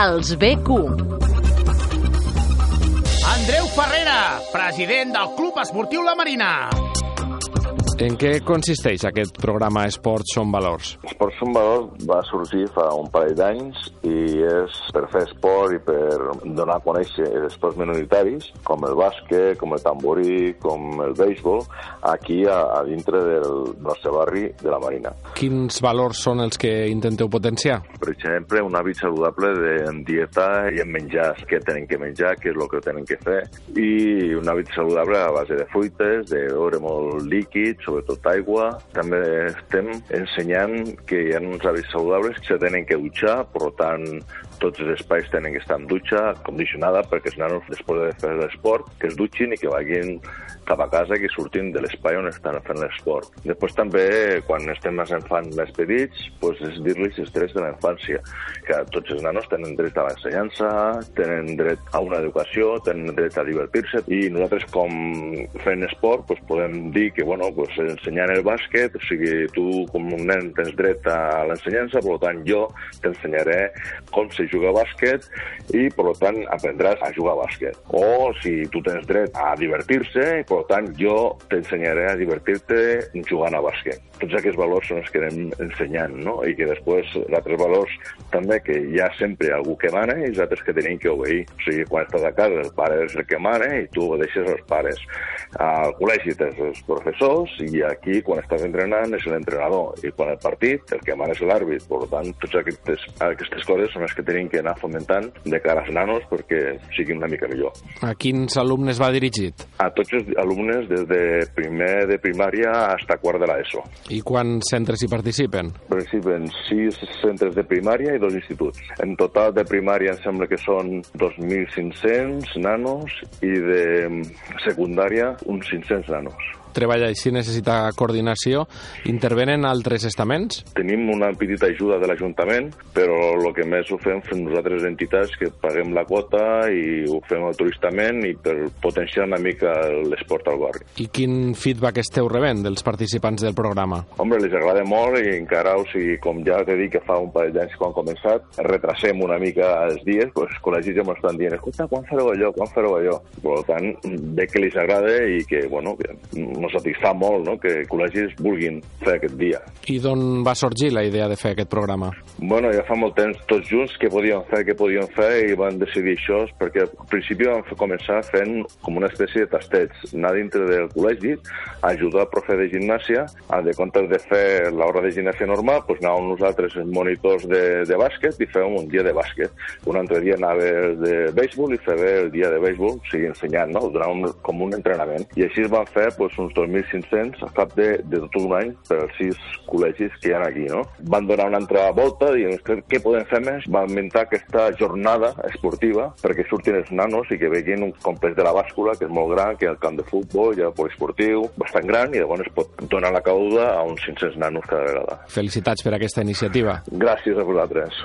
Els BQ. Andreu Ferrera, president del Club Esportiu La Marina. En què consisteix aquest programa Esports són valors? Esports són valors va sorgir fa un parell d'anys i és per fer esport i per donar a conèixer els esports minoritaris com el bàsquet, com el tamborí, com el béisbol, aquí a, a dintre del nostre barri de la Marina. Quins valors són els que intenteu potenciar? Per exemple, un hàbit saludable de, en dieta i en menjar, què tenen que menjar, què és el que tenen que fer, i un hàbit saludable a base de fruites, de beure molt líquid, sobretot aigua. També estem ensenyant que hi ha uns hàbits saludables que se tenen que dutxar, per tant, tots els espais tenen que estar en dutxa condicionada perquè els nanos, després de fer l'esport, que es dutxin i que vagin cap a casa, que surtin de l'espai on estan fent l'esport. Després també, quan estem més infants més petits, pues, és dir-los els drets de la infància, que tots els nanos tenen dret a l'ensenyança, tenen dret a una educació, tenen dret a divertir-se, i nosaltres com fent esport pues, podem dir que bueno, pues, ensenyant el bàsquet, o sigui, tu com un nen tens dret a l'ensenyança, per tant jo t'ensenyaré com se juga a bàsquet i per tant aprendràs a jugar a bàsquet. O si tu tens dret a divertir-se, per tant jo t'ensenyaré a divertir-te jugant a bàsquet. Tots aquests valors són els que anem ensenyant, no? I que després, altres valors també, que hi ha sempre algú que mana i els altres que tenim que obeir. O sigui, quan estàs a casa, el pare és el que mana i tu obedeixes als pares. Al col·legi tens els professors i aquí, quan estàs entrenant, és l'entrenador. I quan el partit, el que mana és l'àrbit. Per tant, totes aquestes, aquestes coses són les que tenim que anar fomentant de cara als nanos perquè siguin una mica millor. A quins alumnes va dirigit? A tots els alumnes des de primer de primària fins a quart de l'ESO. I quants centres hi participen? Participen sis centres de primària i dos instituts. En total de primària em sembla que són 2.500 nanos i de secundària uns 500 nanos treballa així necessita coordinació. Intervenen altres estaments? Tenim una petita ajuda de l'Ajuntament, però el que més ho fem fem nosaltres entitats que paguem la quota i ho fem altruistament i per potenciar una mica l'esport al barri. I quin feedback esteu rebent dels participants del programa? Hombre, les agrada molt i encara, o sigui, com ja t'he dit que fa un parell d'anys quan han començat, retrasem una mica els dies, doncs els col·legis ja m'estan dient, escolta, quan fareu allò, quan fareu allò? Per tant, ve que li agrada i que, bueno, que ens satisfà molt no? que col·legis vulguin fer aquest dia. I d'on va sorgir la idea de fer aquest programa? Bueno, ja fa molt temps tots junts que podíem fer, que podíem fer i van decidir això perquè al principi vam començar fent com una espècie de tastets, anar dintre del col·legi, ajudar al profe de gimnàsia, de comptes de fer l'hora de gimnàsia normal, doncs anàvem nosaltres els monitors de, de bàsquet i fèiem un dia de bàsquet. Un altre dia anava de béisbol i feia el dia de béisbol, o sigui, ensenyant, no? un, com un entrenament. I així es van fer doncs, uns 2.500 al cap de, de tot un any per als sis col·legis que hi ha aquí. No? Van donar una altra volta i què podem fer més? Van inventar aquesta jornada esportiva perquè surtin els nanos i que vegin un complex de la bàscula que és molt gran, que hi ha el camp de futbol, hi ha el poliesportiu, bastant gran i llavors es pot donar la cabuda a uns 500 nanos cada vegada. Felicitats per aquesta iniciativa. Gràcies a vosaltres.